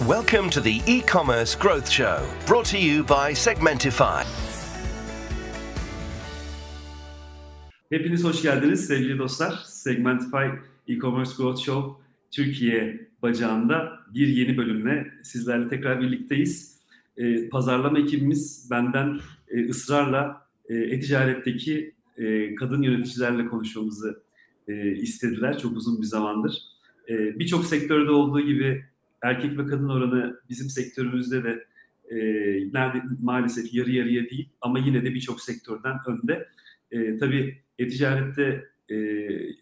Welcome to the e-commerce growth show, brought to you by Segmentify. Hepiniz hoş geldiniz sevgili dostlar. Segmentify e-commerce growth show Türkiye bacağında bir yeni bölümle sizlerle tekrar birlikteyiz. Ee, pazarlama ekibimiz benden e, ısrarla e, e-ticaretteki e, kadın yöneticilerle konuşmamızı e, istediler çok uzun bir zamandır. E, Birçok sektörde olduğu gibi erkek ve kadın oranı bizim sektörümüzde de e, nerede maalesef yarı yarıya değil ama yine de birçok sektörden önde. E, tabii e-ticarette e,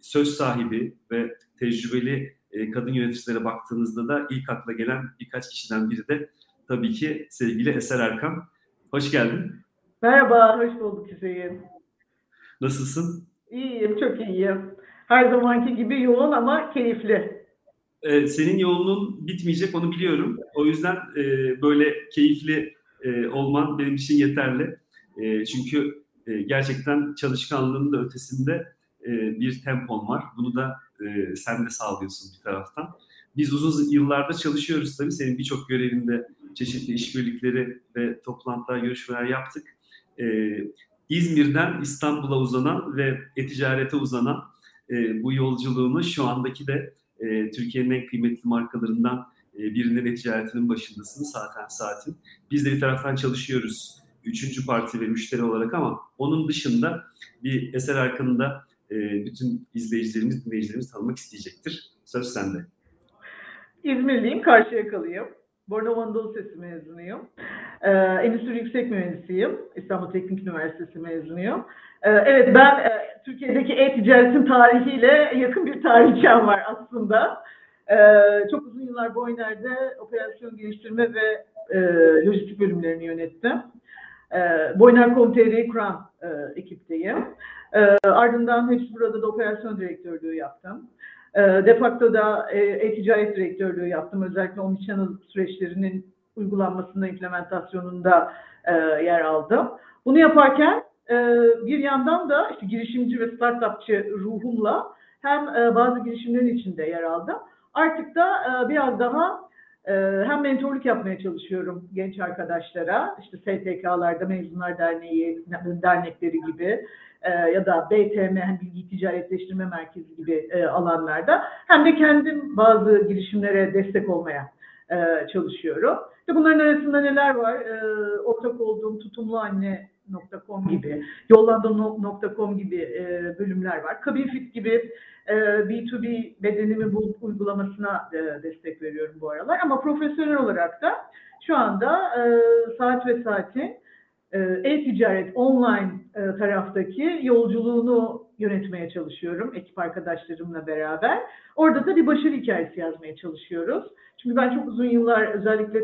söz sahibi ve tecrübeli e, kadın yöneticilere baktığınızda da ilk akla gelen birkaç kişiden biri de tabii ki sevgili Eser Erkan. Hoş geldin. Merhaba, hoş bulduk Hüseyin. Nasılsın? İyiyim, çok iyiyim. Her zamanki gibi yoğun ama keyifli. Ee, senin yoğunluğun bitmeyecek onu biliyorum. O yüzden e, böyle keyifli e, olman benim için yeterli. E, çünkü e, gerçekten çalışkanlığın da ötesinde e, bir tempon var. Bunu da e, sen de sağlıyorsun bir taraftan. Biz uzun yıllarda çalışıyoruz tabii. Senin birçok görevinde çeşitli işbirlikleri ve toplantılar, görüşmeler yaptık. E, İzmir'den İstanbul'a uzanan ve e-ticarete uzanan e, bu yolculuğunu şu andaki de e, Türkiye'nin en kıymetli markalarından e, birinin e-ticaretinin başındasın zaten saatin. Biz de bir taraftan çalışıyoruz üçüncü parti ve müşteri olarak ama onun dışında bir eser hakkında e, bütün izleyicilerimiz, dinleyicilerimiz tanımak isteyecektir. Söz sende. İzmirliyim, Karşıyakalıyım. Bornova Anadolu Sesi mezunuyum. Ee, Endüstri Yüksek Mühendisiyim. İstanbul Teknik Üniversitesi mezunuyum. Ee, evet ben e, Türkiye'deki e-ticaretin tarihiyle yakın bir tarihçem var aslında. Ee, çok uzun yıllar Boyner'de operasyon geliştirme ve e, lojistik bölümlerini yönettim. Ee, Boyner.com.tr kuran e, ekipteyim. Ee, ardından hepsi burada da operasyon direktörlüğü yaptım. E, de facto da e-ticaret direktörlüğü yaptım. Özellikle omnichannel süreçlerinin uygulanmasında, implementasyonunda e, yer aldım. Bunu yaparken e, bir yandan da işte girişimci ve startupçı ruhumla hem e, bazı girişimlerin içinde yer aldım. Artık da e, biraz daha e, hem mentorluk yapmaya çalışıyorum genç arkadaşlara, işte STK'larda, Mezunlar Derneği, dernekleri gibi e, ya da BTM, hem Bilgi Ticaretleştirme Merkezi gibi e, alanlarda hem de kendim bazı girişimlere destek olmaya e, çalışıyorum. İşte bunların arasında neler var? Ortak olduğum Tutumlu Anne .com gibi, yollandım.com gibi e, bölümler var. Kabinfit gibi e, B2B bedenimi bul uygulamasına e, destek veriyorum bu aralar. Ama profesyonel olarak da şu anda e, saat ve saatin e-ticaret online e, taraftaki yolculuğunu yönetmeye çalışıyorum ekip arkadaşlarımla beraber. Orada da bir başarı hikayesi yazmaya çalışıyoruz. Çünkü ben çok uzun yıllar özellikle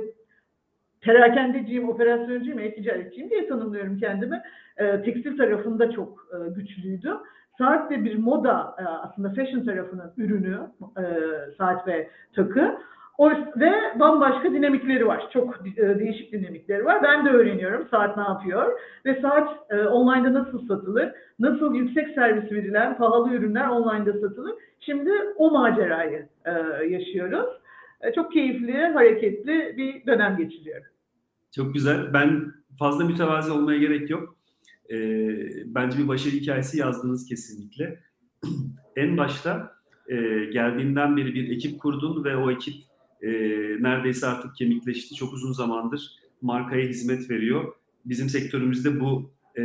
perakendeciyim, operasyoncuyum, e-ticaretçiyim diye tanımlıyorum kendimi. E, tekstil tarafında çok e, güçlüydüm. Saat de bir moda e, aslında fashion tarafının ürünü, e, saat ve takı. Ve bambaşka dinamikleri var. Çok e, değişik dinamikleri var. Ben de öğreniyorum saat ne yapıyor ve saat e, online'da nasıl satılır, nasıl yüksek servis verilen pahalı ürünler online'da satılır. Şimdi o macerayı e, yaşıyoruz. E, çok keyifli, hareketli bir dönem geçiriyorum. Çok güzel. Ben fazla mütevazi olmaya gerek yok. E, bence bir başarı hikayesi yazdınız kesinlikle. en başta e, geldiğinden beri bir ekip kurdun ve o ekip e, neredeyse artık kemikleşti. Çok uzun zamandır markaya hizmet veriyor. Bizim sektörümüzde bu e,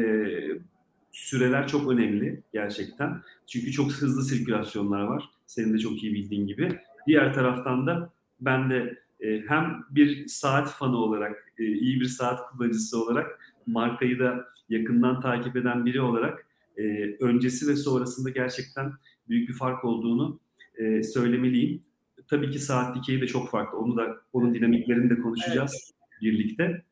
süreler çok önemli gerçekten. Çünkü çok hızlı sirkülasyonlar var. Senin de çok iyi bildiğin gibi. Diğer taraftan da ben de e, hem bir saat fanı olarak, e, iyi bir saat kullanıcısı olarak, markayı da yakından takip eden biri olarak e, öncesi ve sonrasında gerçekten büyük bir fark olduğunu e, söylemeliyim. Tabii ki saat dikeyi de çok farklı. Onu da onun dinamiklerini de konuşacağız evet. birlikte.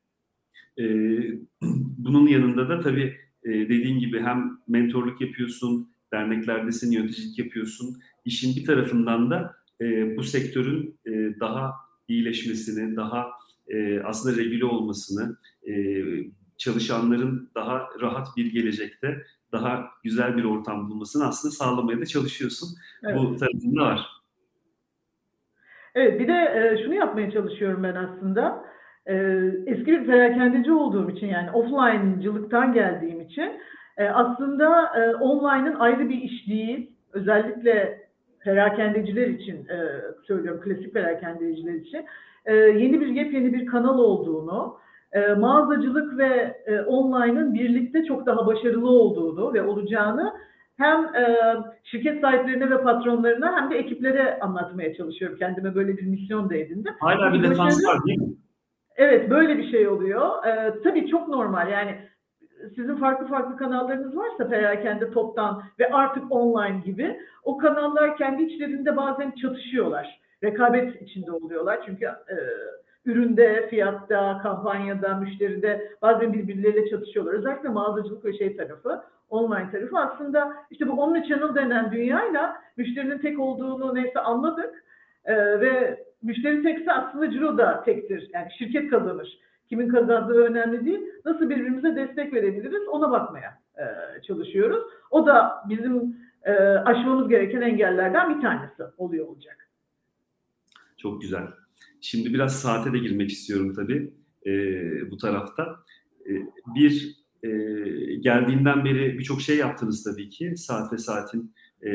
E, bunun yanında da tabii e, dediğin gibi hem mentorluk yapıyorsun, derneklerdesin, yöneticilik yapıyorsun. İşin bir tarafından da e, bu sektörün e, daha iyileşmesini, daha e, aslında regüle olmasını, e, çalışanların daha rahat bir gelecekte daha güzel bir ortam bulmasını aslında sağlamaya da çalışıyorsun. Evet. Bu tarafında var. Evet bir de e, şunu yapmaya çalışıyorum ben aslında. E, eski bir perakendeci olduğum için yani offline'cılıktan geldiğim için e, aslında e, online'ın ayrı bir iş değil. Özellikle perakendeciler için e, söylüyorum, klasik perakendeciler için e, yeni bir yepyeni bir kanal olduğunu, e, mağazacılık ve e, online'ın birlikte çok daha başarılı olduğunu ve olacağını hem e, şirket sahiplerine ve patronlarına hem de ekiplere anlatmaya çalışıyorum. Kendime böyle bir misyon da edindim. Hala bir defans var değil mi? Evet böyle bir şey oluyor. E, tabii çok normal yani sizin farklı farklı kanallarınız varsa perakende toptan ve artık online gibi o kanallar kendi içlerinde bazen çatışıyorlar. Rekabet içinde oluyorlar. Çünkü e, üründe, fiyatta, kampanyada, müşteride bazen birbirleriyle çatışıyorlar. Özellikle mağazacılık ve şey tarafı, online tarafı aslında işte bu omnichannel denen dünyayla müşterinin tek olduğunu neyse anladık. E, ve müşteri tekse aslında ciro da tektir. Yani şirket kazanır kimin kazandığı önemli değil. Nasıl birbirimize destek verebiliriz ona bakmaya e, çalışıyoruz. O da bizim e, aşmamız gereken engellerden bir tanesi oluyor olacak. Çok güzel. Şimdi biraz saate de girmek istiyorum tabii e, bu tarafta. E, bir, e, geldiğinden beri birçok şey yaptınız tabii ki. Saat ve saatin e,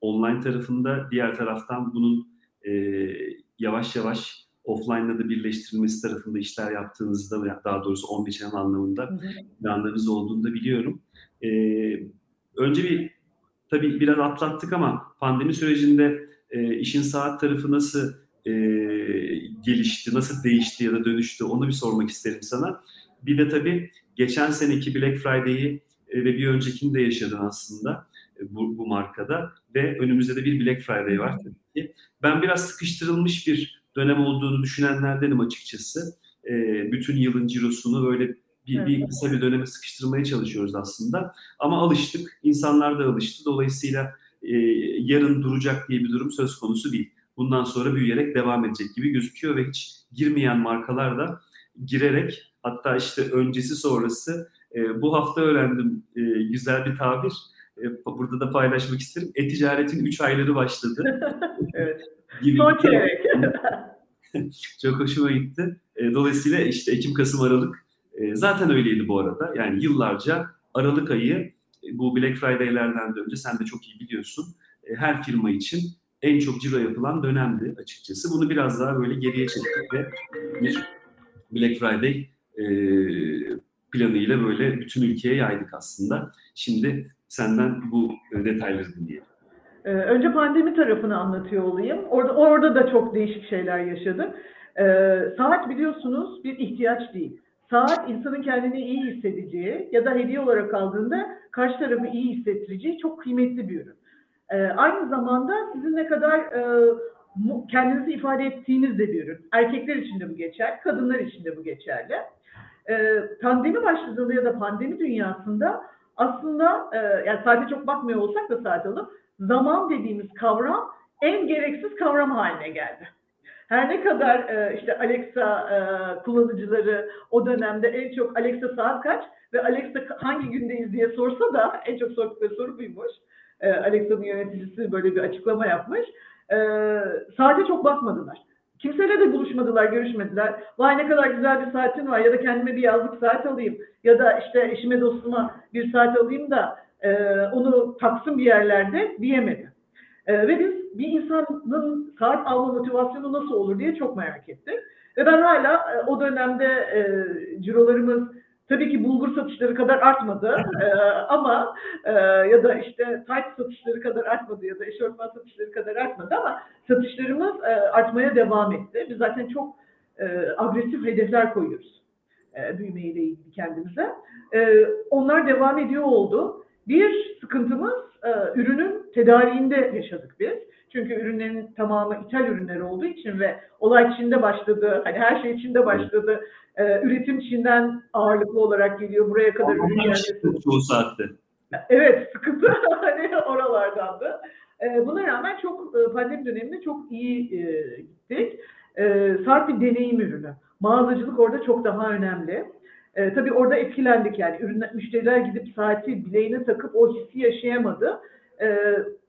online tarafında. Diğer taraftan bunun e, yavaş yavaş offline'la da birleştirilmesi tarafında işler yaptığınızda daha doğrusu omnichannel anlamında planlarınız olduğunu da biliyorum. Ee, önce bir tabii biraz atlattık ama pandemi sürecinde e, işin saat tarafı nasıl e, gelişti, nasıl değişti ya da dönüştü onu bir sormak isterim sana. Bir de tabii geçen seneki Black Friday'i e, ve bir öncekini de yaşadın aslında e, bu, bu markada ve önümüzde de bir Black Friday var tabii ki. Ben biraz sıkıştırılmış bir dönem olduğunu düşünenlerdenim açıkçası. E, bütün yılın cirosunu böyle bir, bir kısa bir döneme sıkıştırmaya çalışıyoruz aslında. Ama alıştık, insanlar da alıştı. Dolayısıyla e, yarın duracak diye bir durum söz konusu değil. Bundan sonra büyüyerek devam edecek gibi gözüküyor ve hiç girmeyen markalar da girerek hatta işte öncesi sonrası e, bu hafta öğrendim e, güzel bir tabir. E, burada da paylaşmak isterim. E-ticaretin 3 ayları başladı. evet. Son çeyrek. Çok hoşuma gitti. E, dolayısıyla işte Ekim, Kasım, Aralık e, zaten öyleydi bu arada. Yani yıllarca Aralık ayı e, bu Black Friday'lerden de önce sen de çok iyi biliyorsun. Her firma için en çok ciro yapılan dönemdi açıkçası. Bunu biraz daha böyle geriye çektik ve bir Black Friday planıyla böyle bütün ülkeye yaydık aslında. Şimdi senden bu detayları dinleyelim. Ee, önce pandemi tarafını anlatıyor olayım. Orada, orada da çok değişik şeyler yaşadık. Ee, saat biliyorsunuz bir ihtiyaç değil. Saat insanın kendini iyi hissedeceği ya da hediye olarak aldığında karşı tarafı iyi hissettireceği çok kıymetli bir ürün. Ee, aynı zamanda sizin ne kadar e, kendinizi ifade ettiğiniz de bir ürün. Erkekler için de bu geçer, kadınlar için de bu geçerli. Ee, pandemi başladığında ya da pandemi dünyasında aslında e, yani saate çok bakmıyor olsak da saat alıp zaman dediğimiz kavram en gereksiz kavram haline geldi. Her ne kadar e, işte Alexa e, kullanıcıları o dönemde en çok Alexa saat kaç ve Alexa hangi gündeyiz diye sorsa da en çok sordukları soru buymuş. E, Alexa'nın yöneticisi böyle bir açıklama yapmış. E, saate çok bakmadılar. Kimseyle de buluşmadılar, görüşmediler. Vay ne kadar güzel bir saatin var ya da kendime bir yazlık saat alayım ya da işte eşime dostuma bir saat alayım da e, onu taksın bir yerlerde diyemedi. E, ve biz bir insanın saat alma motivasyonu nasıl olur diye çok merak ettik. Ve ben hala e, o dönemde e, cirolarımız tabii ki bulgur satışları kadar artmadı e, ama e, ya da işte tight satışları kadar artmadı ya da eşofman satışları kadar artmadı ama satışlarımız e, artmaya devam etti. Biz zaten çok e, agresif hedefler koyuyoruz e, büyümeyle ilgili kendimize. E, onlar devam ediyor oldu. Bir sıkıntımız e, ürünün tedariğinde yaşadık biz. Çünkü ürünlerin tamamı ithal ürünler olduğu için ve olay Çin'de başladı. Hani her şey Çin'de başladı. E, üretim Çin'den ağırlıklı olarak geliyor. Buraya kadar Ama ürün gelmesi. Çoğu saatte. Evet, sıkıntı hani oralardandı. E, buna rağmen çok e, pandemi döneminde çok iyi e, gittik. E, saat bir deneyim ürünü. Mağazacılık orada çok daha önemli. E, tabii orada etkilendik yani ürünler, müşteriler gidip saati bileğine takıp o hissi yaşayamadı. E,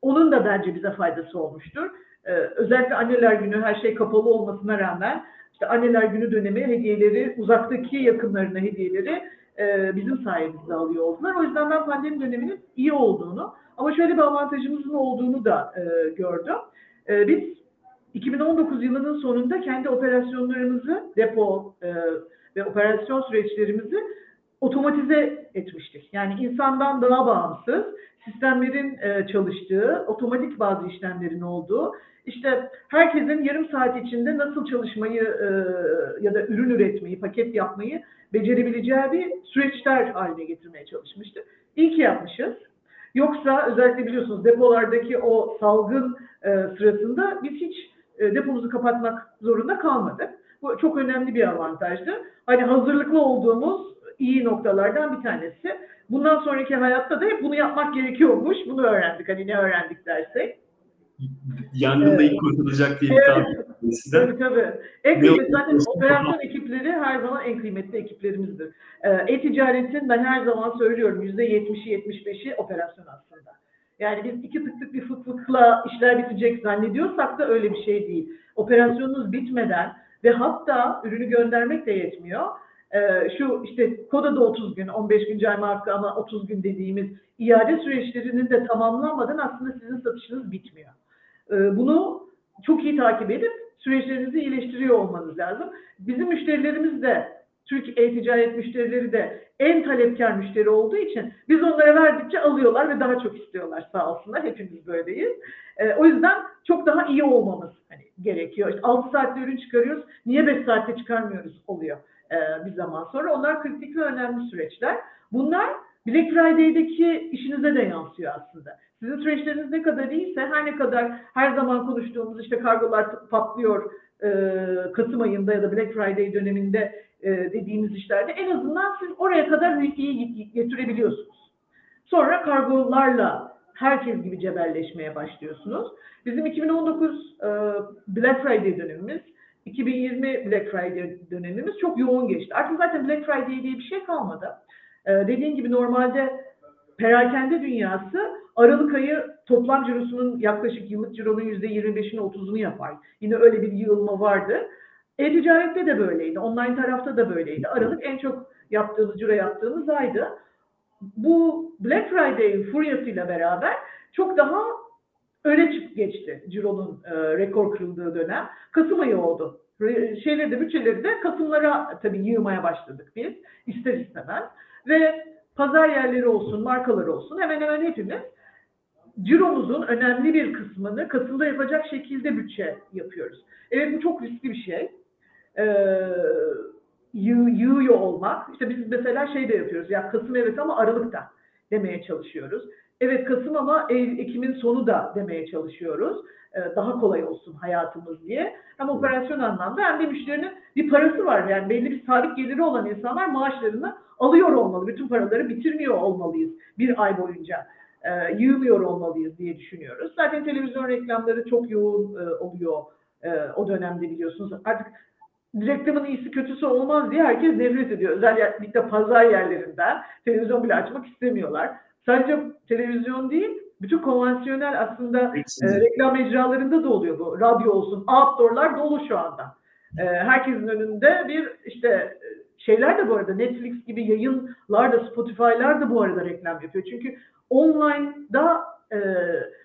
onun da bence bize faydası olmuştur. e, özellikle anneler günü her şey kapalı olmasına rağmen işte anneler günü dönemi hediyeleri uzaktaki yakınlarına hediyeleri e, bizim sayemizde alıyor oldular. O yüzden ben pandemi döneminin iyi olduğunu ama şöyle bir avantajımızın olduğunu da e, gördüm. E, biz 2019 yılının sonunda kendi operasyonlarımızı, depo e, ve operasyon süreçlerimizi otomatize etmiştik. Yani insandan daha bağımsız, sistemlerin e, çalıştığı, otomatik bazı işlemlerin olduğu, işte herkesin yarım saat içinde nasıl çalışmayı e, ya da ürün üretmeyi, paket yapmayı becerebileceği bir süreçler haline getirmeye çalışmıştık. İyi ki yapmışız. Yoksa özellikle biliyorsunuz depolardaki o salgın e, sırasında biz hiç e, depomuzu kapatmak zorunda kalmadık. Bu çok önemli bir avantajdı. Hani hazırlıklı olduğumuz iyi noktalardan bir tanesi. Bundan sonraki hayatta da hep bunu yapmak gerekiyormuş. Bunu öğrendik. Hani ne öğrendik dersek. Yangında evet. ilk kurtulacak diye bir tabir. Tabii tabii. En kıymetli zaten operasyon ekipleri her zaman en kıymetli ekiplerimizdir. Ee, e-ticaretin ben her zaman söylüyorum %70'i 75'i operasyon aslında. Yani biz iki tıklık bir fıt fıtla işler bitecek zannediyorsak da öyle bir şey değil. Operasyonunuz bitmeden ve hatta ürünü göndermek de yetmiyor. Ee, şu işte koda da 30 gün, 15 gün cayma hakkı ama 30 gün dediğimiz iade süreçlerinin de tamamlanmadan aslında sizin satışınız bitmiyor. Ee, bunu çok iyi takip edip süreçlerinizi iyileştiriyor olmanız lazım. Bizim müşterilerimiz de Türk e-ticaret müşterileri de en talepkar müşteri olduğu için biz onlara verdikçe alıyorlar ve daha çok istiyorlar sağ olsunlar. Hepimiz böyleyiz. E, o yüzden çok daha iyi olmamız hani, gerekiyor. İşte 6 saatte ürün çıkarıyoruz. Niye 5 saatte çıkarmıyoruz oluyor e, bir zaman sonra. Onlar kritik ve önemli süreçler. Bunlar Black Friday'deki işinize de yansıyor aslında. Sizin süreçleriniz ne kadar iyiyse her ne kadar her zaman konuştuğumuz işte kargolar patlıyor e, Kasım ayında ya da Black Friday döneminde e, dediğimiz işlerde en azından siz oraya kadar iyi getirebiliyorsunuz. Sonra kargolarla herkes gibi cebelleşmeye başlıyorsunuz. Bizim 2019 e, Black Friday dönemimiz, 2020 Black Friday dönemimiz çok yoğun geçti. Artık zaten Black Friday diye bir şey kalmadı. E, dediğim gibi normalde perakende dünyası Aralık ayı toplam cirosunun yaklaşık yıllık cironun %25'ini 30'unu yapar. Yine öyle bir yığılma vardı. E-ticarette de böyleydi. Online tarafta da böyleydi. Aralık en çok yaptığımız, ciro yaptığımız aydı. Bu Black Friday furyasıyla beraber çok daha öne çık geçti cironun e, rekor kırıldığı dönem. Kasım ayı oldu. Şeyleri de bütçeleri de Kasımlara tabii yığmaya başladık biz ister istemez. Ve pazar yerleri olsun, markalar olsun hemen hemen hepimiz ciromuzun önemli bir kısmını Kasım'da yapacak şekilde bütçe yapıyoruz. Evet bu çok riskli bir şey e, yığ, yığıyor olmak. İşte biz mesela şey de yapıyoruz. Ya Kasım evet ama Aralık'ta demeye çalışıyoruz. Evet Kasım ama Ekim'in sonu da demeye çalışıyoruz. E, daha kolay olsun hayatımız diye. Hem operasyon anlamda hem de müşterinin bir parası var. Yani belli bir sabit geliri olan insanlar maaşlarını alıyor olmalı. Bütün paraları bitirmiyor olmalıyız bir ay boyunca. E, yığmıyor olmalıyız diye düşünüyoruz. Zaten televizyon reklamları çok yoğun e, oluyor e, o dönemde biliyorsunuz. Artık reklamın iyisi kötüsü olmaz diye herkes nefret ediyor. Özellikle pazar yerlerinden televizyon bile açmak istemiyorlar. Sadece televizyon değil, bütün konvansiyonel aslında e, reklam mecralarında da oluyor bu. Radyo olsun, outdoor'lar dolu şu anda. E, herkesin önünde bir işte şeyler de bu arada Netflix gibi yayınlar da Spotify'lar da bu arada reklam yapıyor. Çünkü online'da e,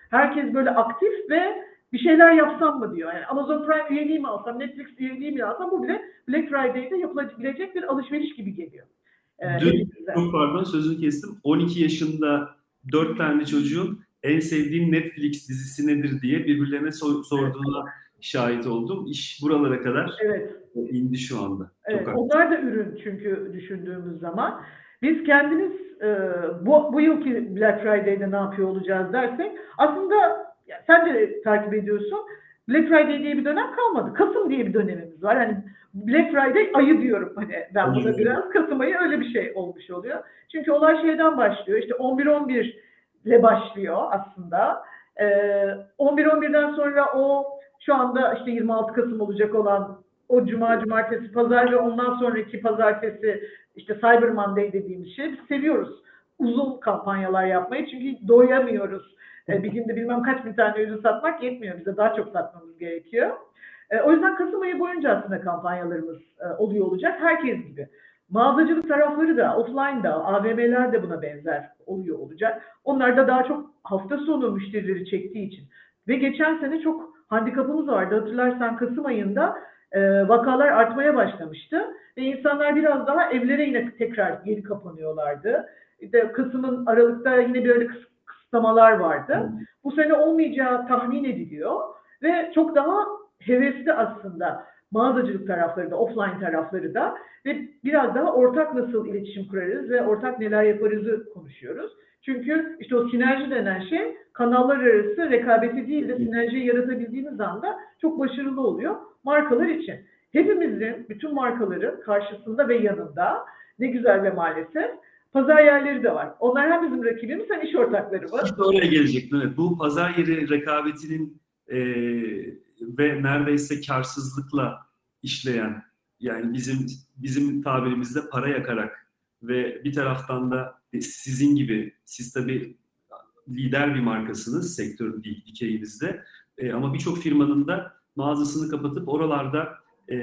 herkes böyle aktif ve bir şeyler yapsam mı diyor. Yani Amazon Prime üyeliği mi alsam, Netflix üyeliği mi alsam bu bile Black Friday'de yapılabilecek bir alışveriş gibi geliyor. Ee, Dün, çok pardon sözünü kestim. 12 yaşında 4 tane çocuğun en sevdiğin Netflix dizisi nedir diye birbirlerine sor, sorduğuna evet. şahit oldum. İş buralara kadar evet. indi şu anda. Evet, çok onlar da ürün çünkü düşündüğümüz zaman. Biz kendimiz e, bu, bu yılki Black Friday'de ne yapıyor olacağız dersek aslında yani sen de takip ediyorsun. Black Friday diye bir dönem kalmadı. Kasım diye bir dönemimiz var. Hani Black Friday ayı diyorum hani ben buna biraz Kasım ayı öyle bir şey olmuş oluyor. Çünkü olay şeyden başlıyor. İşte 11-11 ile başlıyor aslında. Ee, 11-11'den sonra o şu anda işte 26 Kasım olacak olan o cuma, cumartesi, pazar ve ondan sonraki pazartesi işte Cyber Monday dediğimiz şey biz seviyoruz. Uzun kampanyalar yapmayı çünkü doyamıyoruz E, bir günde bilmem kaç bin tane ürün satmak yetmiyor bize. Daha çok satmamız gerekiyor. E, o yüzden Kasım ayı boyunca aslında kampanyalarımız e, oluyor olacak. Herkes gibi. Mağazacılık tarafları da, offline da, AVM'ler de buna benzer oluyor olacak. Onlar da daha çok hafta sonu müşterileri çektiği için. Ve geçen sene çok handikapımız vardı. Hatırlarsan Kasım ayında vakalar artmaya başlamıştı. Ve insanlar biraz daha evlere yine tekrar geri kapanıyorlardı. İşte Kasım'ın Aralık'ta yine böyle kısıtlamalar vardı. Bu sene olmayacağı tahmin ediliyor. Ve çok daha hevesli aslında mağazacılık tarafları da, offline tarafları da ve biraz daha ortak nasıl iletişim kurarız ve ortak neler yaparızı konuşuyoruz. Çünkü işte o sinerji denen şey kanallar arası rekabeti değil de sinerjiyi yaratabildiğimiz anda çok başarılı oluyor markalar için. Hepimizin, bütün markaların karşısında ve yanında ne güzel ve maalesef pazar yerleri de var. Onlar hem bizim rakibimiz hem iş ortaklarımız. İşte oraya gelecektim. Evet. Bu pazar yeri rekabetinin e, ve neredeyse karsızlıkla işleyen yani bizim bizim tabirimizde para yakarak ve bir taraftan da sizin gibi siz tabii lider bir markasınız sektör dikeyinizde e, ama birçok firmanın da mağazasını kapatıp oralarda e,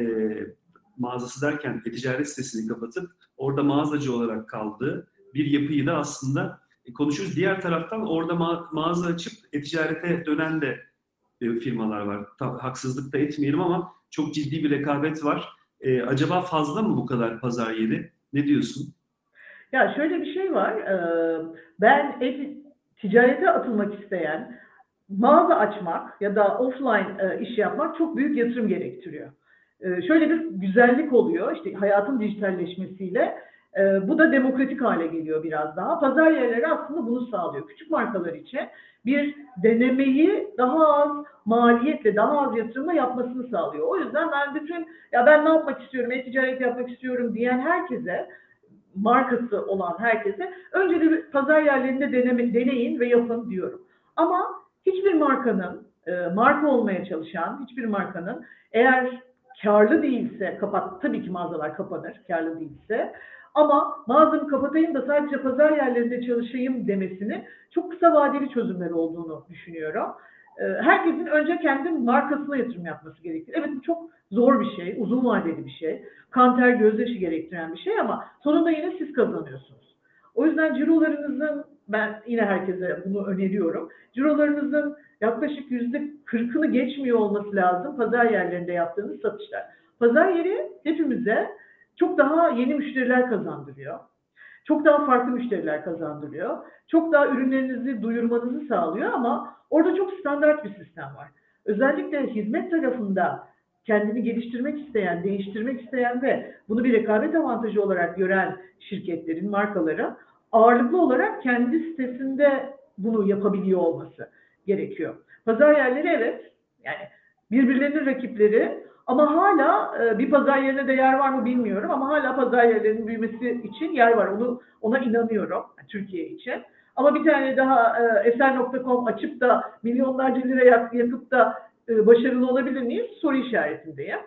mağazası derken e-ticaret sitesini kapatıp orada mağazacı olarak kaldığı bir yapıyı da aslında e, konuşuyoruz. Diğer taraftan orada ma- mağaza açıp e-ticarete dönen de e, firmalar var. Ta- haksızlık da etmeyelim ama çok ciddi bir rekabet var. E, acaba fazla mı bu kadar pazar yeri? Ne diyorsun? Ya şöyle bir şey var. Ee, ben et, ticarete atılmak isteyen mağaza açmak ya da offline e, iş yapmak çok büyük yatırım gerektiriyor. Ee, şöyle bir güzellik oluyor. İşte hayatın dijitalleşmesiyle e, bu da demokratik hale geliyor biraz daha. Pazar yerleri aslında bunu sağlıyor. Küçük markalar için bir denemeyi daha az maliyetle, daha az yatırımla yapmasını sağlıyor. O yüzden ben bütün ya ben ne yapmak istiyorum, e-ticaret yapmak istiyorum diyen herkese markası olan herkese önce bir pazar yerlerinde deneme, deneyin ve yapın diyorum. Ama hiçbir markanın e, marka olmaya çalışan hiçbir markanın eğer karlı değilse kapat tabii ki mağazalar kapanır karlı değilse ama mağazamı kapatayım da sadece pazar yerlerinde çalışayım demesini çok kısa vadeli çözümler olduğunu düşünüyorum. E, herkesin önce kendi markasına yatırım yapması gerekir. Evet bu çok zor bir şey, uzun vadeli bir şey. Kanter gözyaşı gerektiren bir şey ama sonunda yine siz kazanıyorsunuz. O yüzden cirolarınızın ben yine herkese bunu öneriyorum. Cirolarınızın yaklaşık yüzde kırkını geçmiyor olması lazım pazar yerlerinde yaptığınız satışlar. Pazar yeri hepimize çok daha yeni müşteriler kazandırıyor. Çok daha farklı müşteriler kazandırıyor. Çok daha ürünlerinizi duyurmanızı sağlıyor ama orada çok standart bir sistem var. Özellikle hizmet tarafında kendini geliştirmek isteyen, değiştirmek isteyen ve bunu bir rekabet avantajı olarak gören şirketlerin, markaların ağırlıklı olarak kendi sitesinde bunu yapabiliyor olması gerekiyor. Pazar yerleri evet, yani birbirlerinin rakipleri ama hala e, bir pazar yerine de yer var mı bilmiyorum ama hala pazar yerlerinin büyümesi için yer var. Onu ona inanıyorum Türkiye için. Ama bir tane daha e, eser.com açıp da milyonlarca lira yakıp da e, başarılı olabilir miyiz? Soru işaretindeyim.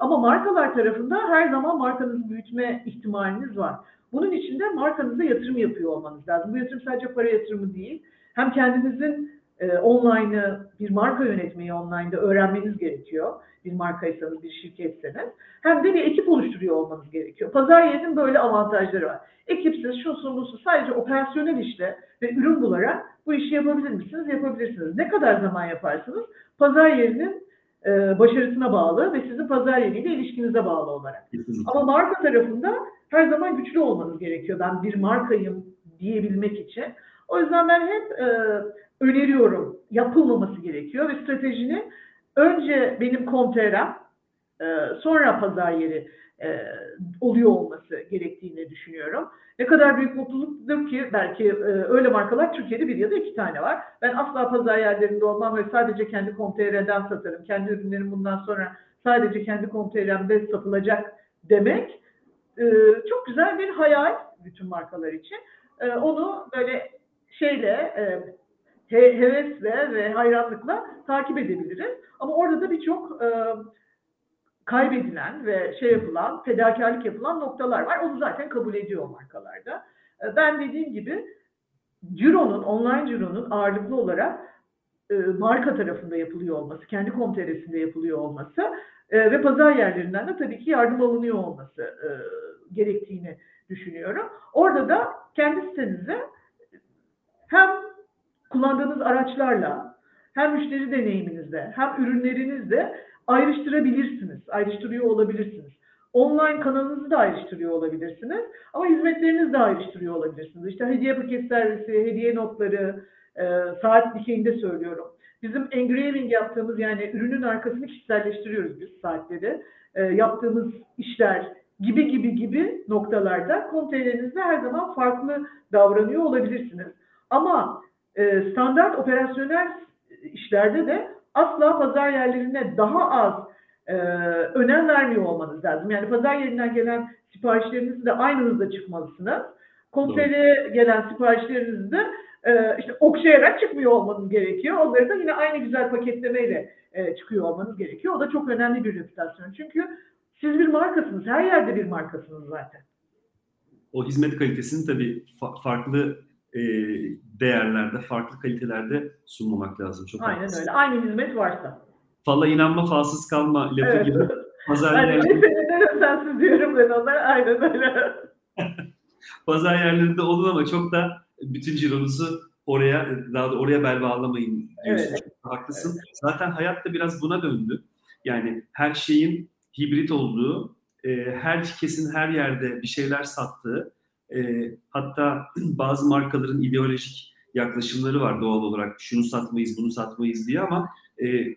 Ama markalar tarafında her zaman markanızı büyütme ihtimaliniz var. Bunun için de markanıza yatırım yapıyor olmanız lazım. Bu yatırım sadece para yatırımı değil. Hem kendinizin e, online'ı, bir marka yönetmeyi online'da öğrenmeniz gerekiyor. Bir markaysanız, bir şirketseniz. Hem de bir ekip oluşturuyor olmanız gerekiyor. Pazar yerinin böyle avantajları var. Ekipsiz, şusu busu sadece operasyonel işte ve ürün bularak bu işi yapabilir misiniz? Yapabilirsiniz. Ne kadar zaman yaparsınız? Pazar yerinin e, başarısına bağlı ve sizin pazar yeriyle ilişkinize bağlı olarak. Ama marka tarafında her zaman güçlü olmanız gerekiyor. Ben bir markayım diyebilmek için. O yüzden ben hep e, öneriyorum. Yapılmaması gerekiyor ve stratejini önce benim kontrem e, sonra pazar yeri e, oluyor olması gerektiğini düşünüyorum. Ne kadar büyük mutluluktur ki belki e, öyle markalar Türkiye'de bir ya da iki tane var. Ben asla pazar yerlerinde olmam ve sadece kendi komtrden satarım. Kendi ürünlerim bundan sonra sadece kendi komtremde satılacak demek e, çok güzel bir hayal bütün markalar için. E, onu böyle şeyle e, he, hevesle ve hayranlıkla takip edebiliriz. Ama orada da birçok e, kaybedilen ve şey yapılan, fedakarlık yapılan noktalar var. Onu zaten kabul ediyor markalarda. E, ben dediğim gibi cironun, online cironun ağırlıklı olarak e, marka tarafında yapılıyor olması, kendi komteresinde yapılıyor olması e, ve pazar yerlerinden de tabii ki yardım alınıyor olması e, gerektiğini düşünüyorum. Orada da kendi sitenize hem kullandığınız araçlarla hem müşteri deneyiminizde hem ürünlerinizle ayrıştırabilirsiniz, ayrıştırıyor olabilirsiniz. Online kanalınızı da ayrıştırıyor olabilirsiniz ama hizmetlerinizi de ayrıştırıyor olabilirsiniz. İşte hediye paket servisi, hediye notları, e, saat dikeyinde söylüyorum. Bizim engraving yaptığımız yani ürünün arkasını kişiselleştiriyoruz biz saatleri. E, yaptığımız işler gibi gibi gibi noktalarda konteynerinizde her zaman farklı davranıyor olabilirsiniz. Ama e, standart operasyonel işlerde de asla pazar yerlerine daha az e, önem vermiyor olmanız lazım. Yani pazar yerinden gelen siparişlerinizi de aynı hızda çıkmalısınız. Kontere gelen siparişlerinizi de e, işte okşayarak çıkmıyor olmanız gerekiyor. Onları da yine aynı güzel paketlemeyle e, çıkıyor olmanız gerekiyor. O da çok önemli bir reputasyon. Çünkü siz bir markasınız. Her yerde bir markasınız zaten. O hizmet kalitesini tabii fa- farklı e, değerlerde, farklı kalitelerde sunmamak lazım. Çok Aynen haklısın. öyle. Aynı hizmet varsa. Fala inanma, falsız kalma lafı Evet. gibi. Pazar, Yani yerlerinde, sensiz diyorum ben onlara. Aynen öyle. pazar yerlerinde olun ama çok da bütün cironuzu oraya, daha da oraya bel bağlamayın diyorsun. Evet. Çok haklısın. Zaten hayat da biraz buna döndü. Yani her şeyin hibrit olduğu, e, herkesin her yerde bir şeyler sattığı, e, hatta bazı markaların ideolojik yaklaşımları var doğal olarak. Şunu satmayız, bunu satmayız diye ama e,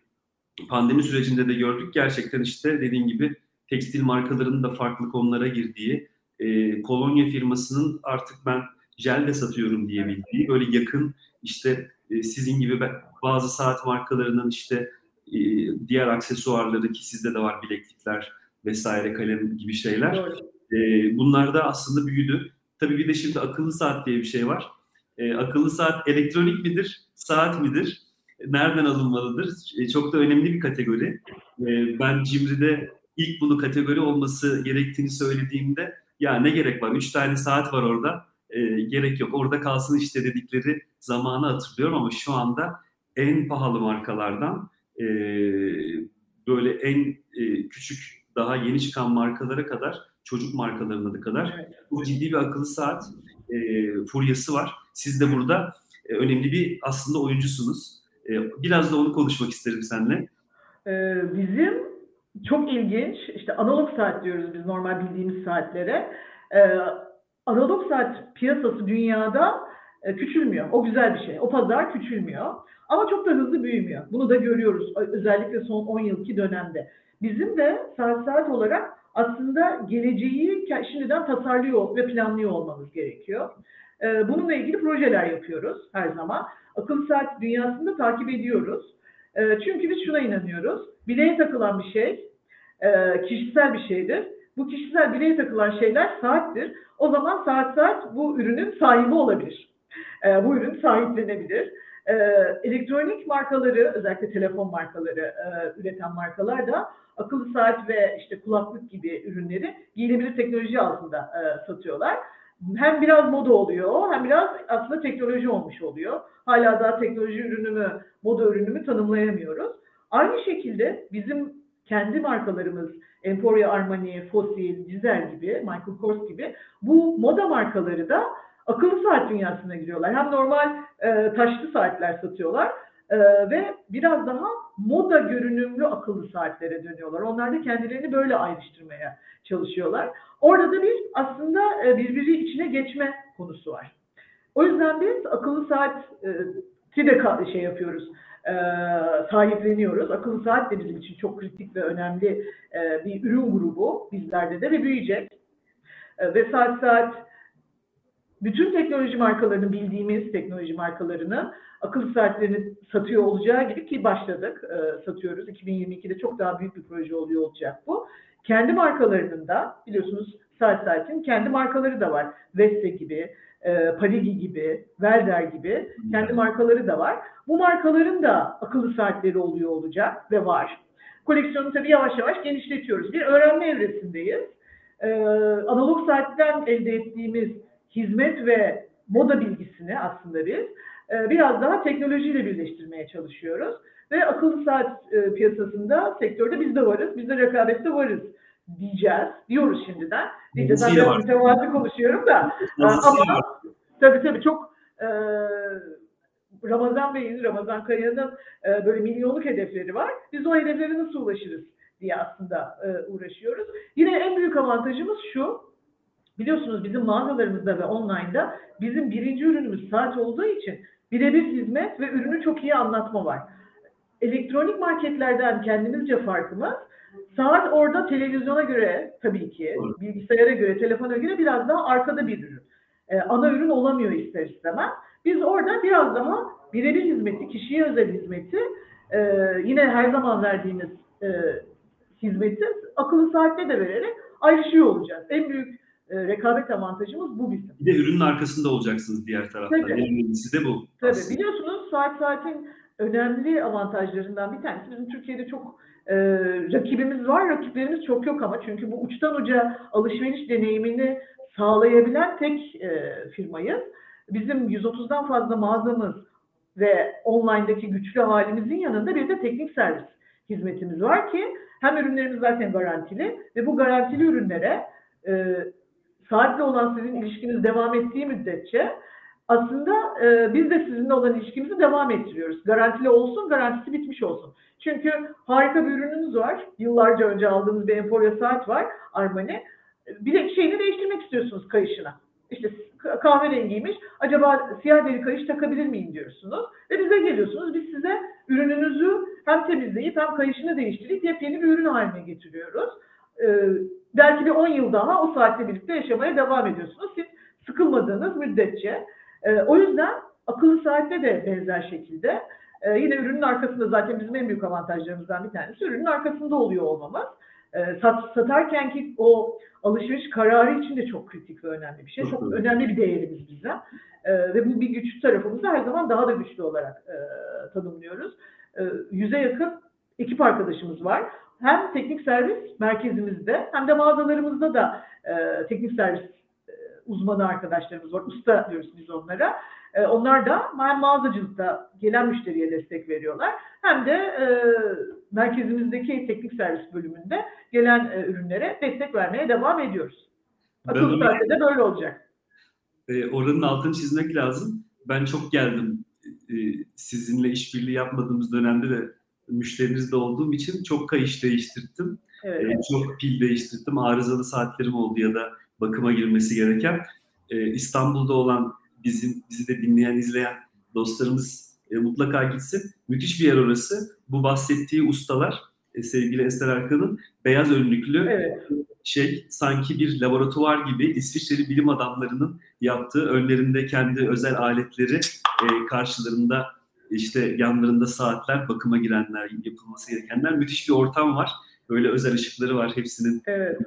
pandemi sürecinde de gördük gerçekten işte dediğin gibi tekstil markalarının da farklı konulara girdiği, e, kolonya firmasının artık ben jel de satıyorum diyebildiği, böyle yakın işte e, sizin gibi be- bazı saat markalarının işte e, diğer aksesuarları ki sizde de var bileklikler vesaire kalem gibi şeyler. Doğru. E, bunlar da aslında büyüdü. Tabii bir de şimdi akıllı saat diye bir şey var. Akıllı saat elektronik midir, saat midir? Nereden alınmalıdır? Çok da önemli bir kategori. Ben Cimri'de ilk bunu kategori olması gerektiğini söylediğimde ya ne gerek var? Üç tane saat var orada. E, gerek yok. Orada kalsın işte dedikleri zamanı hatırlıyorum ama şu anda en pahalı markalardan e, böyle en e, küçük daha yeni çıkan markalara kadar çocuk markalarına da kadar Evet. bu ciddi bir akıllı saat e, furyası var. Siz de burada e, önemli bir aslında oyuncusunuz. E, biraz da onu konuşmak isterim seninle. Ee, bizim çok ilginç, işte analog saat diyoruz biz normal bildiğimiz saatlere. Ee, analog saat piyasası dünyada e, küçülmüyor. O güzel bir şey. O pazar küçülmüyor. Ama çok da hızlı büyümüyor. Bunu da görüyoruz özellikle son 10 yılki dönemde. Bizim de saat saat olarak aslında geleceği şimdiden tasarlıyor ve planlıyor olmamız gerekiyor. Ee, bununla ilgili projeler yapıyoruz her zaman. Akıllı saat dünyasında takip ediyoruz. E, çünkü biz şuna inanıyoruz. Bileğe takılan bir şey e, kişisel bir şeydir. Bu kişisel bileğe takılan şeyler saattir. O zaman saat saat bu ürünün sahibi olabilir. E, bu ürün sahiplenebilir. E, elektronik markaları, özellikle telefon markaları e, üreten markalar da akıllı saat ve işte kulaklık gibi ürünleri giyilebilir teknoloji altında e, satıyorlar. Hem biraz moda oluyor, hem biraz aslında teknoloji olmuş oluyor. Hala daha teknoloji ürünü mü, moda ürünü mü tanımlayamıyoruz. Aynı şekilde bizim kendi markalarımız Emporia Armani, Fossil, Dizel gibi, Michael Kors gibi bu moda markaları da akıllı saat dünyasına giriyorlar. Hem normal e, taşlı saatler satıyorlar e, ve biraz daha moda görünümlü akıllı saatlere dönüyorlar. Onlar da kendilerini böyle ayrıştırmaya çalışıyorlar. Orada da bir aslında e, birbiri içine geçme konusu var. O yüzden biz akıllı saat e, de ka- şey yapıyoruz, e, sahipleniyoruz. Akıllı saat de bizim için çok kritik ve önemli e, bir ürün grubu bizlerde de ve büyüyecek. E, ve saat saat bütün teknoloji markalarını bildiğimiz teknoloji markalarını akıllı saatlerini satıyor olacağı gibi ki başladık, e, satıyoruz. 2022'de çok daha büyük bir proje oluyor olacak bu. Kendi markalarının da biliyorsunuz saat saatin kendi markaları da var. Veste gibi, e, Parigi gibi, Welder gibi kendi markaları da var. Bu markaların da akıllı saatleri oluyor olacak ve var. Koleksiyonu tabii yavaş yavaş genişletiyoruz. Bir öğrenme evresindeyiz. Ee, analog saatten elde ettiğimiz hizmet ve moda bilgisini aslında biz e, biraz daha teknolojiyle birleştirmeye çalışıyoruz. Ve akıllı saat e, piyasasında, sektörde biz de varız, biz de rekabette varız diyeceğiz, diyoruz şimdiden. Diyeceğiz, ben biraz mütevazi konuşuyorum da. ama tabii tabii çok e, Ramazan Bey'in, Ramazan Kaya'nın e, böyle milyonluk hedefleri var. Biz o hedeflere nasıl ulaşırız diye aslında e, uğraşıyoruz. Yine en büyük avantajımız şu, biliyorsunuz bizim mağazalarımızda ve online'da bizim birinci ürünümüz saat olduğu için birebir hizmet ve ürünü çok iyi anlatma var. Elektronik marketlerden kendimizce farkımız saat orada televizyona göre tabii ki, bilgisayara göre, telefona göre biraz daha arkada bir ürün. Ee, ana ürün olamıyor ister istemez. Biz orada biraz daha birebir hizmeti, kişiye özel hizmeti, e, yine her zaman verdiğimiz e, hizmeti akıllı saatte de vererek ayrışıyor olacağız. En büyük e, rekabet avantajımız bu bizim. Bir de ürünün arkasında olacaksınız diğer tarafta. Tabii. En önemlisi de bu. Tabii aslında. biliyorsunuz saat saatin önemli avantajlarından bir tanesi bizim Türkiye'de çok e, rakibimiz var, rakiplerimiz çok yok ama çünkü bu uçtan uca alışveriş deneyimini sağlayabilen tek e, firmayız. Bizim 130'dan fazla mağazamız ve online'daki güçlü halimizin yanında bir de teknik servis hizmetimiz var ki hem ürünlerimiz zaten garantili ve bu garantili ürünlere e, saatle olan sizin ilişkiniz devam ettiği müddetçe aslında e, biz de sizinle olan ilişkimizi devam ettiriyoruz. Garantili olsun, garantisi bitmiş olsun. Çünkü harika bir ürününüz var. Yıllarca önce aldığımız bir Emporia saat var, Armani. Bir de şeyini değiştirmek istiyorsunuz kayışına. İşte kahverengiymiş. Acaba siyah deri kayış takabilir miyim diyorsunuz. Ve bize geliyorsunuz. Biz size ürününüzü hem temizleyip hem kayışını değiştirip yepyeni bir ürün haline getiriyoruz. Ee, belki bir 10 yıl daha o saatle birlikte yaşamaya devam ediyorsunuz. Siz sıkılmadığınız müddetçe. Ee, o yüzden akıllı saatte de benzer şekilde e, yine ürünün arkasında zaten bizim en büyük avantajlarımızdan bir tanesi ürünün arkasında oluyor olmamız. E, sat, satarken ki o alışveriş kararı için de çok kritik ve önemli bir şey. Çok önemli bir değerimiz bize. E, ve bu bir güçlü tarafımızı her zaman daha da güçlü olarak e, tanımlıyoruz. E, yüze yakın ekip arkadaşımız var. Hem teknik servis merkezimizde hem de mağazalarımızda da e, teknik servis uzmanı arkadaşlarımız var. Usta diyoruz biz onlara. E, onlar da hem mağazacılıkta gelen müşteriye destek veriyorlar hem de e, merkezimizdeki teknik servis bölümünde gelen e, ürünlere destek vermeye devam ediyoruz. Akıllı saatte de böyle olacak. E, oranın altını çizmek lazım. Ben çok geldim. E, sizinle işbirliği yapmadığımız dönemde de müşterinizde olduğum için çok kayış değiştirdim. Evet. E, çok pil değiştirdim. Arızalı saatlerim oldu ya da bakıma girmesi gereken. E, İstanbul'da olan bizim bizi de dinleyen, izleyen dostlarımız e, mutlaka gitsin. Müthiş bir yer orası. Bu bahsettiği ustalar e, sevgili Ester Arkan'ın beyaz önlüklü evet. şey sanki bir laboratuvar gibi İsviçreli bilim adamlarının yaptığı önlerinde kendi özel aletleri e, karşılarında işte yanlarında saatler bakıma girenler yapılması gerekenler müthiş bir ortam var. Böyle özel ışıkları var hepsinin. Evet.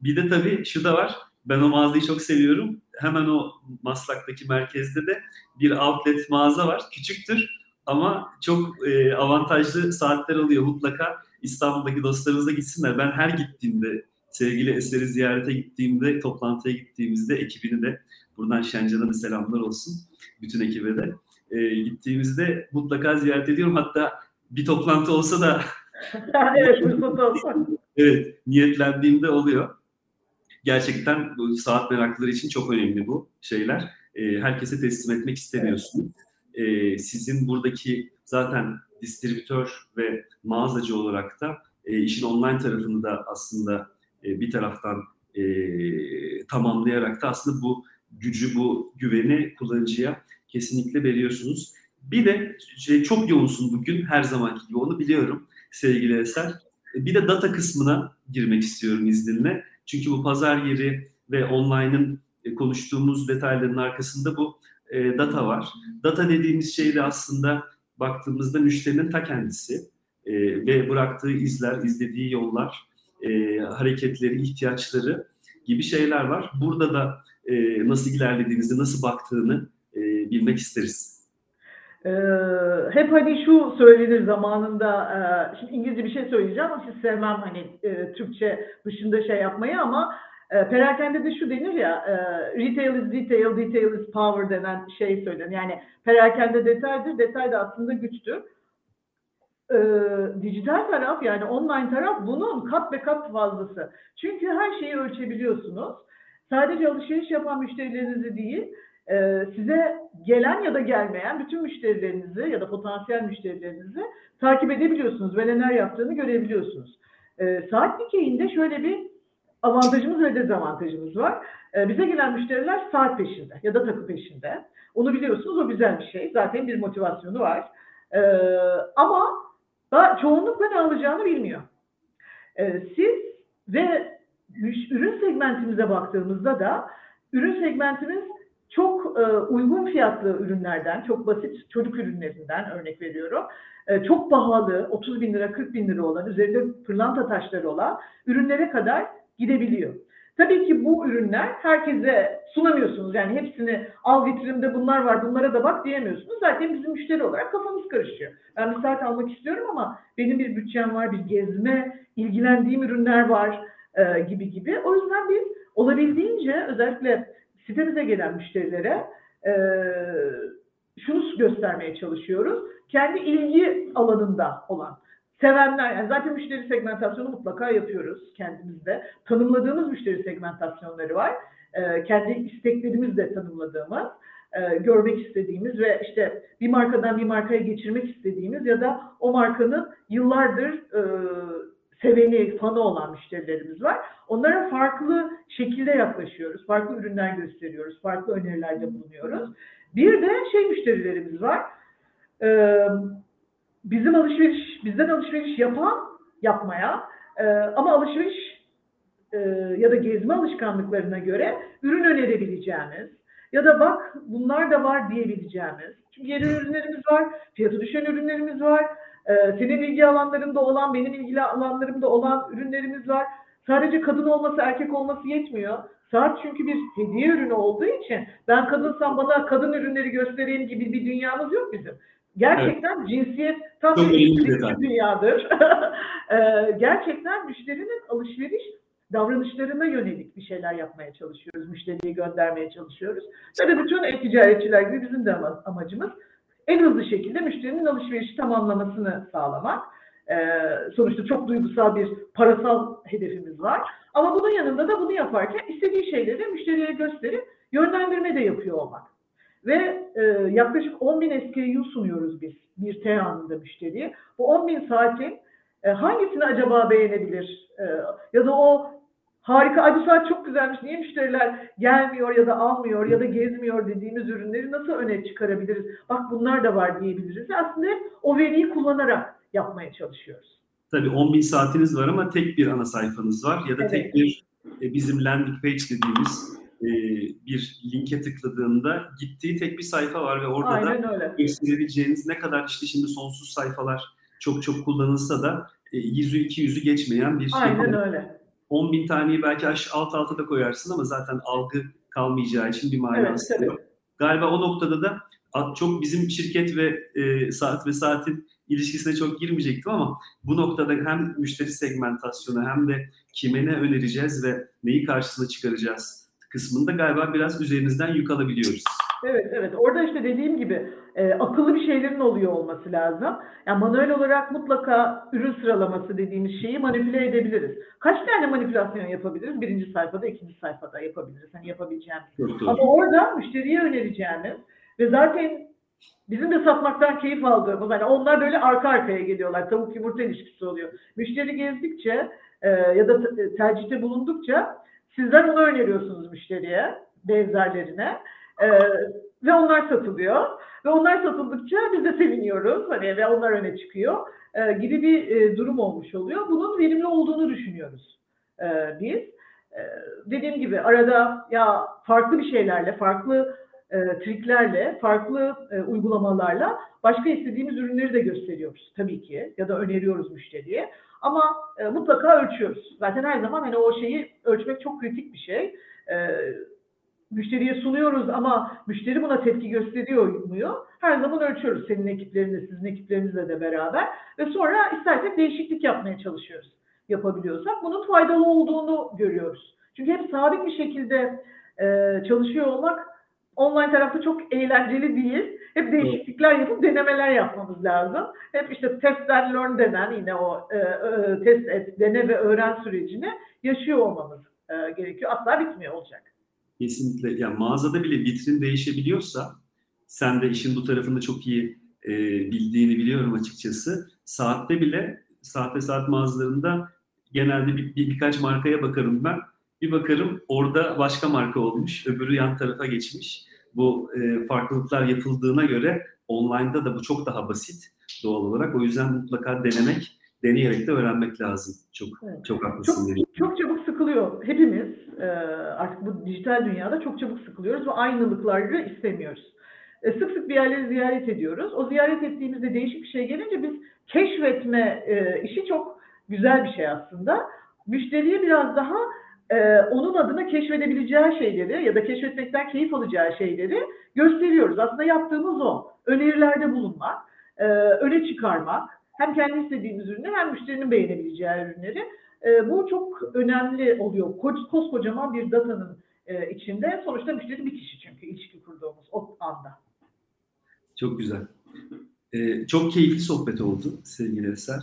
Bir de tabii şu da var. Ben o mağazayı çok seviyorum. Hemen o Maslak'taki merkezde de bir outlet mağaza var. Küçüktür ama çok e, avantajlı saatler oluyor. Mutlaka İstanbul'daki dostlarımız da gitsinler. Ben her gittiğimde sevgili Eser'i ziyarete gittiğimde, toplantıya gittiğimizde ekibini de buradan Şencan'a da selamlar olsun. Bütün ekibe de. E, gittiğimizde mutlaka ziyaret ediyorum. Hatta bir toplantı olsa da evet, fırsat olsa. evet, niyetlendiğimde oluyor. Gerçekten saat meraklıları için çok önemli bu şeyler. E, herkese teslim etmek istemiyorsunuz. E, sizin buradaki zaten distribütör ve mağazacı olarak da e, işin online tarafını da aslında e, bir taraftan e, tamamlayarak da aslında bu gücü, bu güveni kullanıcıya kesinlikle veriyorsunuz. Bir de şey, çok yoğunsun bugün her zamanki gibi onu biliyorum sevgili Eser. Bir de data kısmına girmek istiyorum izninle. Çünkü bu pazar yeri ve online'ın konuştuğumuz detayların arkasında bu e, data var. Data dediğimiz şey de aslında baktığımızda müşterinin ta kendisi e, ve bıraktığı izler, izlediği yollar, e, hareketleri, ihtiyaçları gibi şeyler var. Burada da e, nasıl ilerlediğinizi, nasıl baktığını e, bilmek isteriz. Ee, hep hani şu söylenir zamanında, e, şimdi İngilizce bir şey söyleyeceğim ama hiç sevmem hani e, Türkçe dışında şey yapmayı ama E, perakende de şu denir ya, e, retail is detail, detail is power denen şey söylenir. Yani perakende detaydır, detay da aslında güçtür. E, dijital taraf yani online taraf bunun kat ve kat fazlası. Çünkü her şeyi ölçebiliyorsunuz. Sadece alışveriş yapan müşterilerinizi değil, e, size gelen ya da gelmeyen bütün müşterilerinizi ya da potansiyel müşterilerinizi takip edebiliyorsunuz ve neler yaptığını görebiliyorsunuz. E, saat dikeyinde şöyle bir avantajımız ve dezavantajımız var. E, bize gelen müşteriler saat peşinde ya da takı peşinde. Onu biliyorsunuz o güzel bir şey. Zaten bir motivasyonu var. Ama da çoğunlukla ne alacağını bilmiyor. Siz ve ürün segmentimize baktığımızda da ürün segmentimiz çok e, uygun fiyatlı ürünlerden, çok basit çocuk ürünlerinden örnek veriyorum. E, çok pahalı, 30 bin lira, 40 bin lira olan, üzerinde pırlanta taşları olan ürünlere kadar gidebiliyor. Tabii ki bu ürünler herkese sunamıyorsunuz. Yani hepsini al vitrimde bunlar var, bunlara da bak diyemiyorsunuz. Zaten bizim müşteri olarak kafamız karışıyor. Ben bir saat almak istiyorum ama benim bir bütçem var, bir gezme, ilgilendiğim ürünler var e, gibi gibi. O yüzden biz olabildiğince özellikle sitemize gelen müşterilere e, şunu göstermeye çalışıyoruz. Kendi ilgi alanında olan sevenler, yani zaten müşteri segmentasyonu mutlaka yapıyoruz kendimizde. Tanımladığımız müşteri segmentasyonları var. E, kendi isteklerimizle tanımladığımız, e, görmek istediğimiz ve işte bir markadan bir markaya geçirmek istediğimiz ya da o markanın yıllardır e, seveni, fanı olan müşterilerimiz var. Onlara farklı şekilde yaklaşıyoruz. Farklı ürünler gösteriyoruz. Farklı önerilerde bulunuyoruz. Bir de şey müşterilerimiz var. Ee, bizim alışveriş, bizden alışveriş yapan, yapmaya e, ama alışveriş e, ya da gezme alışkanlıklarına göre ürün önerebileceğimiz ya da bak bunlar da var diyebileceğimiz. Çünkü yeni ürünlerimiz var, fiyatı düşen ürünlerimiz var, ee, senin ilgi alanlarında olan, benim ilgi alanlarımda olan ürünlerimiz var. Sadece kadın olması, erkek olması yetmiyor. Saat çünkü bir hediye ürünü olduğu için ben kadınsam bana kadın ürünleri göstereyim gibi bir dünyamız yok bizim. Gerçekten evet. cinsiyet tam Çok bir dünyadır. Ee, gerçekten müşterinin alışveriş davranışlarına yönelik bir şeyler yapmaya çalışıyoruz. Müşteriye göndermeye çalışıyoruz. Tabii bütün e-ticaretçiler gibi bizim de amacımız en hızlı şekilde müşterinin alışverişi tamamlamasını sağlamak. Ee, sonuçta çok duygusal bir parasal hedefimiz var. Ama bunun yanında da bunu yaparken istediği şeyleri müşteriye gösterip yönlendirme de yapıyor olmak. Ve e, yaklaşık 10 bin SKU sunuyoruz biz bir T anında müşteriye. Bu 10 bin saatin e, hangisini acaba beğenebilir? E, ya da o harika, ay bu saat çok güzelmiş, niye müşteriler gelmiyor ya da almıyor ya da gezmiyor dediğimiz ürünleri nasıl öne çıkarabiliriz? Bak bunlar da var diyebiliriz. Aslında o veriyi kullanarak yapmaya çalışıyoruz. Tabii 10 bin saatiniz var ama tek bir ana sayfanız var ya da evet. tek bir e, bizim landing page dediğimiz e, bir linke tıkladığında gittiği tek bir sayfa var ve orada Aynen da öyle. gösterebileceğiniz ne kadar işte şimdi sonsuz sayfalar çok çok kullanılsa da e, yüzü iki yüzü geçmeyen bir şey. Aynen öyle. 10 bin taneyi belki alt alta da koyarsın ama zaten algı kalmayacağı için bir manası evet, yok. Galiba o noktada da çok bizim şirket ve e, saat ve saatin ilişkisine çok girmeyecektim ama bu noktada hem müşteri segmentasyonu hem de kime ne önereceğiz ve neyi karşısına çıkaracağız kısmında galiba biraz üzerinizden yük alabiliyoruz. Evet, evet. Orada işte dediğim gibi e, akıllı bir şeylerin oluyor olması lazım. Yani manuel olarak mutlaka ürün sıralaması dediğimiz şeyi manipüle edebiliriz. Kaç tane manipülasyon yapabiliriz? Birinci sayfada, ikinci sayfada yapabiliriz. Hani yapabileceğimiz. Ama orada müşteriye önereceğimiz ve zaten bizim de satmaktan keyif aldığımız, hani onlar böyle arka arkaya geliyorlar. Tavuk yumurta ilişkisi oluyor. Müşteri gezdikçe e, ya da tercihte bulundukça sizler onu öneriyorsunuz müşteriye, benzerlerine. Ee, ve onlar satılıyor. Ve onlar satıldıkça biz de seviniyoruz. Hani ve onlar öne çıkıyor. E, gibi bir e, durum olmuş oluyor. Bunun verimli olduğunu düşünüyoruz e, biz. E, dediğim gibi arada ya farklı bir şeylerle, farklı e, triklerle, farklı e, uygulamalarla başka istediğimiz ürünleri de gösteriyoruz tabii ki ya da öneriyoruz müşteriye. Ama e, mutlaka ölçüyoruz. Zaten her zaman hani o şeyi ölçmek çok kritik bir şey. E, müşteriye sunuyoruz ama müşteri buna tepki gösteriyor mu? Her zaman ölçüyoruz senin ekiplerinle, sizin ekiplerinizle de beraber ve sonra istersek değişiklik yapmaya çalışıyoruz yapabiliyorsak. Bunun faydalı olduğunu görüyoruz. Çünkü hep sabit bir şekilde e, çalışıyor olmak online tarafta çok eğlenceli değil. Hep değişiklikler yapıp denemeler yapmamız lazım. Hep işte test and learn denen yine o e, e, test et, dene ve öğren sürecini yaşıyor olmamız e, gerekiyor. Asla bitmiyor olacak. Kesinlikle. Yani mağazada bile vitrin değişebiliyorsa sen de işin bu tarafını çok iyi e, bildiğini biliyorum açıkçası. Saatte bile saatte saat mağazalarında genelde bir, bir, birkaç markaya bakarım ben. Bir bakarım orada başka marka olmuş, öbürü yan tarafa geçmiş. Bu e, farklılıklar yapıldığına göre online'da da bu çok daha basit doğal olarak. O yüzden mutlaka denemek, deneyerek de öğrenmek lazım. Çok evet. çok haklısın. Çok, çok çabuk sıkılıyor hepimiz. E, artık bu dijital dünyada çok çabuk sıkılıyoruz ve aynılıkları istemiyoruz. E, sık sık bir yerleri ziyaret ediyoruz. O ziyaret ettiğimizde değişik bir şey gelince biz keşfetme e, işi çok güzel bir şey aslında. Müşteriye biraz daha e, onun adına keşfedebileceği şeyleri ya da keşfetmekten keyif alacağı şeyleri gösteriyoruz. Aslında yaptığımız o. Önerilerde bulunmak, e, öne çıkarmak, hem kendi istediğimiz ürünleri hem müşterinin beğenebileceği ürünleri. E, bu çok önemli oluyor. Koskocaman bir datanın e, içinde sonuçta müşteri bir kişi çünkü ilişki kurduğumuz o anda. Çok güzel. Ee, çok keyifli sohbet oldu sevgili Eser.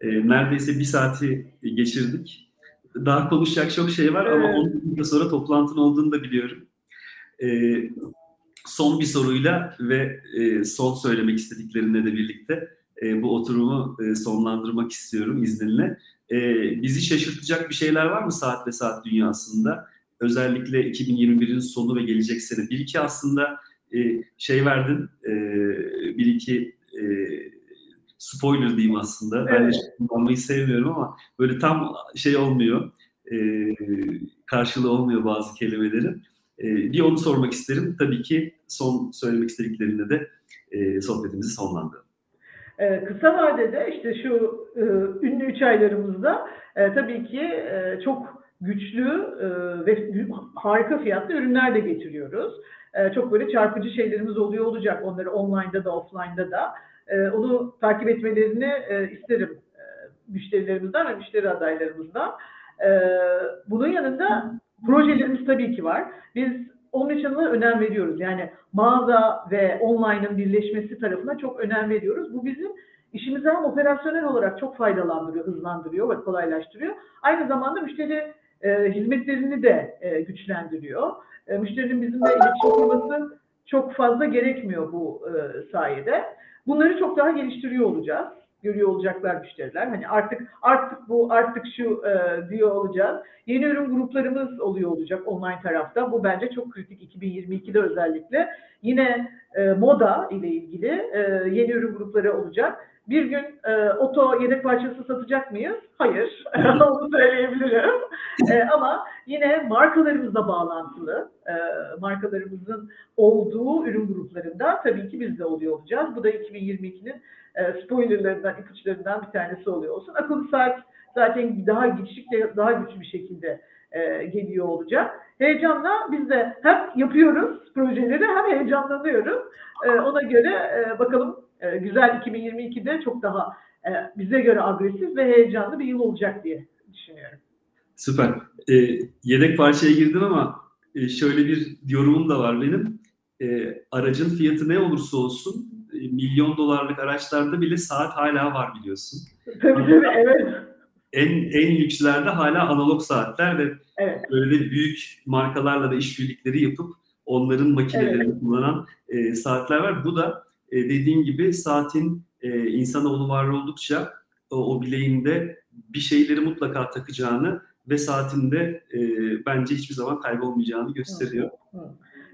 Ee, neredeyse bir saati geçirdik. Daha konuşacak çok şey var evet. ama onun sonra toplantın olduğunu da biliyorum. Ee, son bir soruyla ve e, son söylemek istediklerinle de birlikte e, bu oturumu e, sonlandırmak istiyorum izninle. E, bizi şaşırtacak bir şeyler var mı saat ve saat dünyasında? Özellikle 2021'in sonu ve gelecek sene. Bir iki aslında e, şey verdin, e, bir iki e, spoiler diyeyim aslında. Evet. Ben de kullanmayı sevmiyorum ama böyle tam şey olmuyor, e, karşılığı olmuyor bazı kelimelerin. E, bir onu sormak isterim. Tabii ki son söylemek istediklerinde de e, sohbetimizi sonlandıralım. Ee, kısa vadede işte şu e, ünlü üç aylarımızda e, tabii ki e, çok güçlü e, ve harika fiyatlı ürünler de getiriyoruz. E, çok böyle çarpıcı şeylerimiz oluyor olacak onları online'da da offline'da da. E, onu takip etmelerini e, isterim müşterilerimizden ve müşteri adaylarımızdan. Bunun yanında projelerimiz tabii ki var. Biz Omnichannel'a önem veriyoruz. Yani mağaza ve online'ın birleşmesi tarafına çok önem veriyoruz. Bu bizim işimizi hem operasyonel olarak çok faydalandırıyor, hızlandırıyor ve kolaylaştırıyor. Aynı zamanda müşteri e, hizmetlerini de e, güçlendiriyor. E, müşterinin bizimle iletişim kurması çok fazla gerekmiyor bu e, sayede. Bunları çok daha geliştiriyor olacağız. Görüyor olacaklar müşteriler. Hani artık artık bu artık şu e, diyor olacağız. Yeni ürün gruplarımız oluyor olacak online tarafta. Bu bence çok kritik 2022'de özellikle. Yine e, moda ile ilgili e, yeni ürün grupları olacak. Bir gün e, oto yedek parçası satacak mıyız? Hayır. Onu söyleyebilirim. E, ama yine markalarımızla bağlantılı, e, markalarımızın olduğu ürün gruplarında tabii ki biz de oluyor olacağız. Bu da 2022'nin e, spoilerlarından, ipuçlarından bir tanesi oluyor olsun. Akıllı saat zaten daha güçlükle, daha güçlü bir şekilde e, geliyor olacak. Heyecanla biz de hem yapıyoruz projeleri hem heyecanlanıyoruz. E, ona göre e, bakalım e, güzel 2022'de çok daha e, bize göre agresif ve heyecanlı bir yıl olacak diye düşünüyorum. Süper. E, yedek parçaya girdim ama e, şöyle bir yorumum da var benim. E, aracın fiyatı ne olursa olsun milyon dolarlık araçlarda bile saat hala var biliyorsun. Tabii tabii evet. En, en lükslerde hala analog saatler ve evet. böyle de büyük markalarla da işbirlikleri yapıp onların makinelerini evet. kullanan e, saatler var. Bu da e, dediğim gibi saatin e, insanoğlu var oldukça o, o bileğinde bir şeyleri mutlaka takacağını ve saatinde e, bence hiçbir zaman kaybolmayacağını gösteriyor.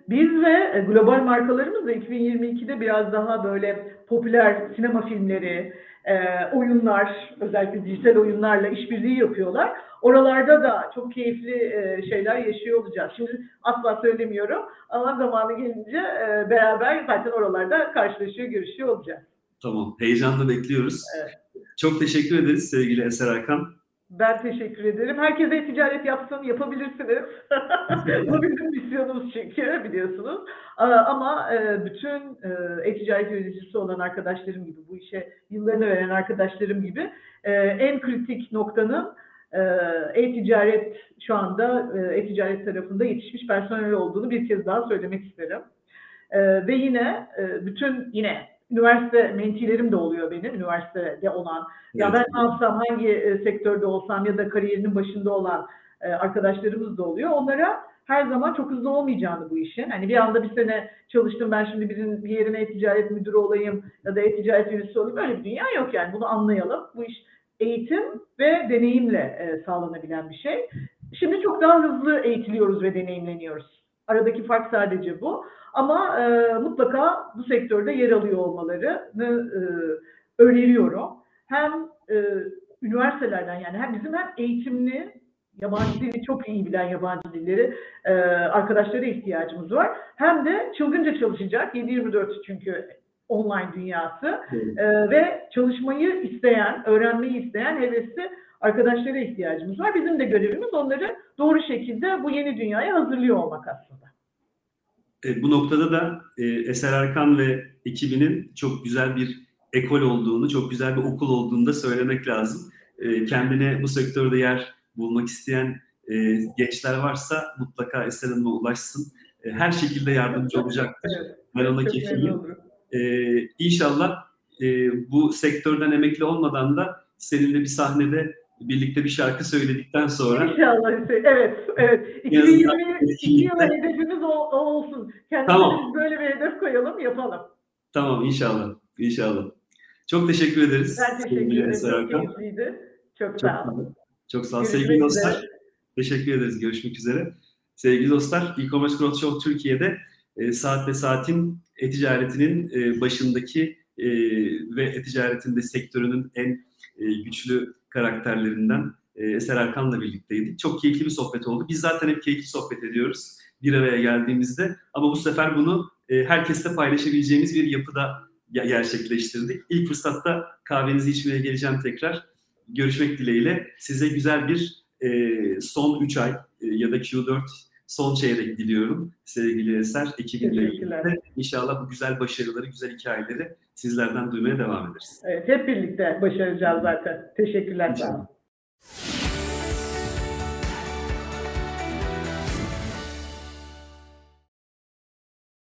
Biz ve e, global markalarımız da 2022'de biraz daha böyle popüler sinema filmleri, e, oyunlar, özellikle dijital oyunlarla işbirliği yapıyorlar. Oralarda da çok keyifli e, şeyler yaşıyor olacağız. Şimdi asla söylemiyorum ama zamanı gelince e, beraber zaten oralarda karşılaşıyor, görüşüyor olacağız. Tamam, heyecanla bekliyoruz. Evet. Çok teşekkür ederiz sevgili Eser Erkan. Ben teşekkür ederim. Herkese ticaret yapsın, yapabilirsiniz. Bu bizim misyonumuz çünkü biliyorsunuz. Ama e, bütün e, e-ticaret yöneticisi olan arkadaşlarım gibi, bu işe yıllarını veren arkadaşlarım gibi e, en kritik noktanın e-ticaret şu anda e-ticaret tarafında yetişmiş personel olduğunu bir kez daha söylemek isterim. Ve yine bütün yine üniversite mentilerim de oluyor benim, üniversitede olan. Evet. Ya ben ne yapsam, hangi sektörde olsam ya da kariyerinin başında olan arkadaşlarımız da oluyor. Onlara her zaman çok hızlı olmayacağını bu işin. Hani bir anda bir sene çalıştım ben şimdi bir, bir yerine e-ticaret müdürü olayım ya da e-ticaret yöneticisi olayım. Öyle bir dünya yok yani. Bunu anlayalım. Bu iş eğitim ve deneyimle e, sağlanabilen bir şey. Şimdi çok daha hızlı eğitiliyoruz ve deneyimleniyoruz. Aradaki fark sadece bu. Ama e, mutlaka bu sektörde yer alıyor olmalarını e, öneriyorum. Hem e, üniversitelerden yani hem bizim hem eğitimli yabancı dili çok iyi bilen yabancı dilleri e, arkadaşlara ihtiyacımız var. Hem de çılgınca çalışacak 7-24 çünkü online dünyası e, ve çalışmayı isteyen, öğrenmeyi isteyen hevesli arkadaşlara ihtiyacımız var. Bizim de görevimiz onları doğru şekilde bu yeni dünyaya hazırlıyor olmak aslında. E, bu noktada da e, Eser Erkan ve ekibinin çok güzel bir ekol olduğunu, çok güzel bir okul olduğunu da söylemek lazım. E, kendine bu sektörde yer bulmak isteyen e, gençler varsa mutlaka Eser Hanım'a ulaşsın. E, her şekilde yardımcı olacaktır. Ben ona kefiyim. E, inşallah e, bu sektörden emekli olmadan da seninle bir sahnede birlikte bir şarkı söyledikten sonra İnşallah evet evet 2022 yılı hedefimiz o, o olsun. Kendimize tamam. böyle bir hedef koyalım yapalım. Tamam inşallah inşallah. Çok teşekkür ederiz. Ben teşekkür ederim. Çok keyifliydi. Çok, sağ olun. Çok sağ olun. Sevgili dostlar teşekkür ederiz. Görüşmek üzere. Sevgili dostlar e-commerce growth show Türkiye'de e, saat ve saatin e-ticaretinin e, başındaki e, ve e-ticaretinde sektörünün en e, güçlü karakterlerinden e, Eser Erkan'la birlikteydik. Çok keyifli bir sohbet oldu. Biz zaten hep keyifli sohbet ediyoruz bir araya geldiğimizde. Ama bu sefer bunu e, herkesle paylaşabileceğimiz bir yapıda gerçekleştirdik. İlk fırsatta kahvenizi içmeye geleceğim tekrar. Görüşmek dileğiyle size güzel bir e, son 3 ay ya da Q4 son çeyrek diliyorum sevgili Eser ekibinle birlikte. İnşallah bu güzel başarıları, güzel hikayeleri sizlerden duymaya devam ederiz. Evet, hep birlikte başaracağız zaten. Teşekkürler. İnşallah.